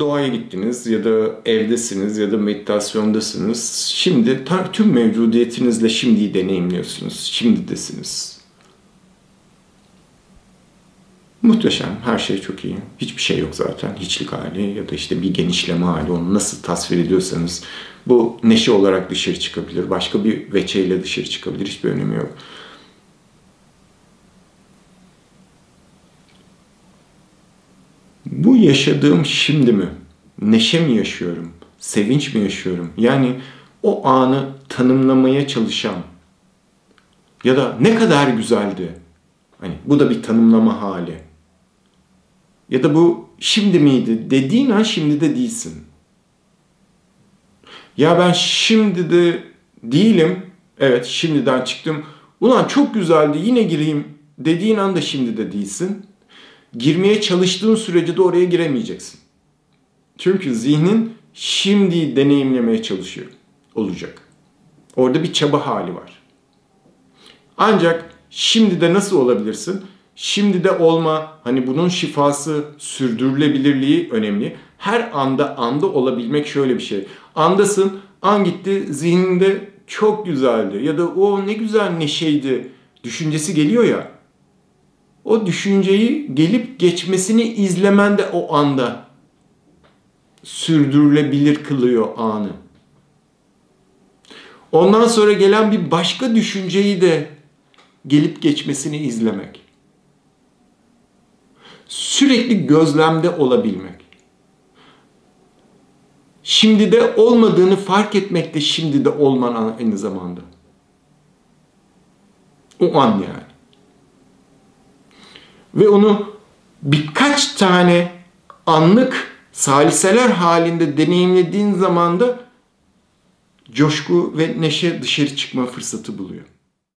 doğaya gittiniz ya da evdesiniz ya da meditasyondasınız. Şimdi tüm mevcudiyetinizle şimdiyi deneyimliyorsunuz. Şimdidesiniz. Muhteşem. Her şey çok iyi. Hiçbir şey yok zaten. Hiçlik hali ya da işte bir genişleme hali. Onu nasıl tasvir ediyorsanız bu neşe olarak dışarı çıkabilir. Başka bir veçeyle dışarı çıkabilir. Hiçbir önemi yok. Bu yaşadığım şimdi mi? Neşe mi yaşıyorum? Sevinç mi yaşıyorum? Yani o anı tanımlamaya çalışan ya da ne kadar güzeldi. Hani bu da bir tanımlama hali. Ya da bu şimdi miydi dediğin an şimdi de değilsin. Ya ben şimdi de değilim. Evet şimdiden çıktım. Ulan çok güzeldi yine gireyim dediğin anda şimdi de değilsin girmeye çalıştığın sürece de oraya giremeyeceksin. Çünkü zihnin şimdi deneyimlemeye çalışıyor olacak. Orada bir çaba hali var. Ancak şimdi de nasıl olabilirsin? Şimdi de olma, hani bunun şifası, sürdürülebilirliği önemli. Her anda anda olabilmek şöyle bir şey. Andasın, an gitti, zihninde çok güzeldi ya da o ne güzel neşeydi düşüncesi geliyor ya o düşünceyi gelip geçmesini izlemen de o anda sürdürülebilir kılıyor anı. Ondan sonra gelen bir başka düşünceyi de gelip geçmesini izlemek. Sürekli gözlemde olabilmek. Şimdi de olmadığını fark etmek de şimdi de olman aynı zamanda. O an yani ve onu birkaç tane anlık saliseler halinde deneyimlediğin zaman da coşku ve neşe dışarı çıkma fırsatı buluyor.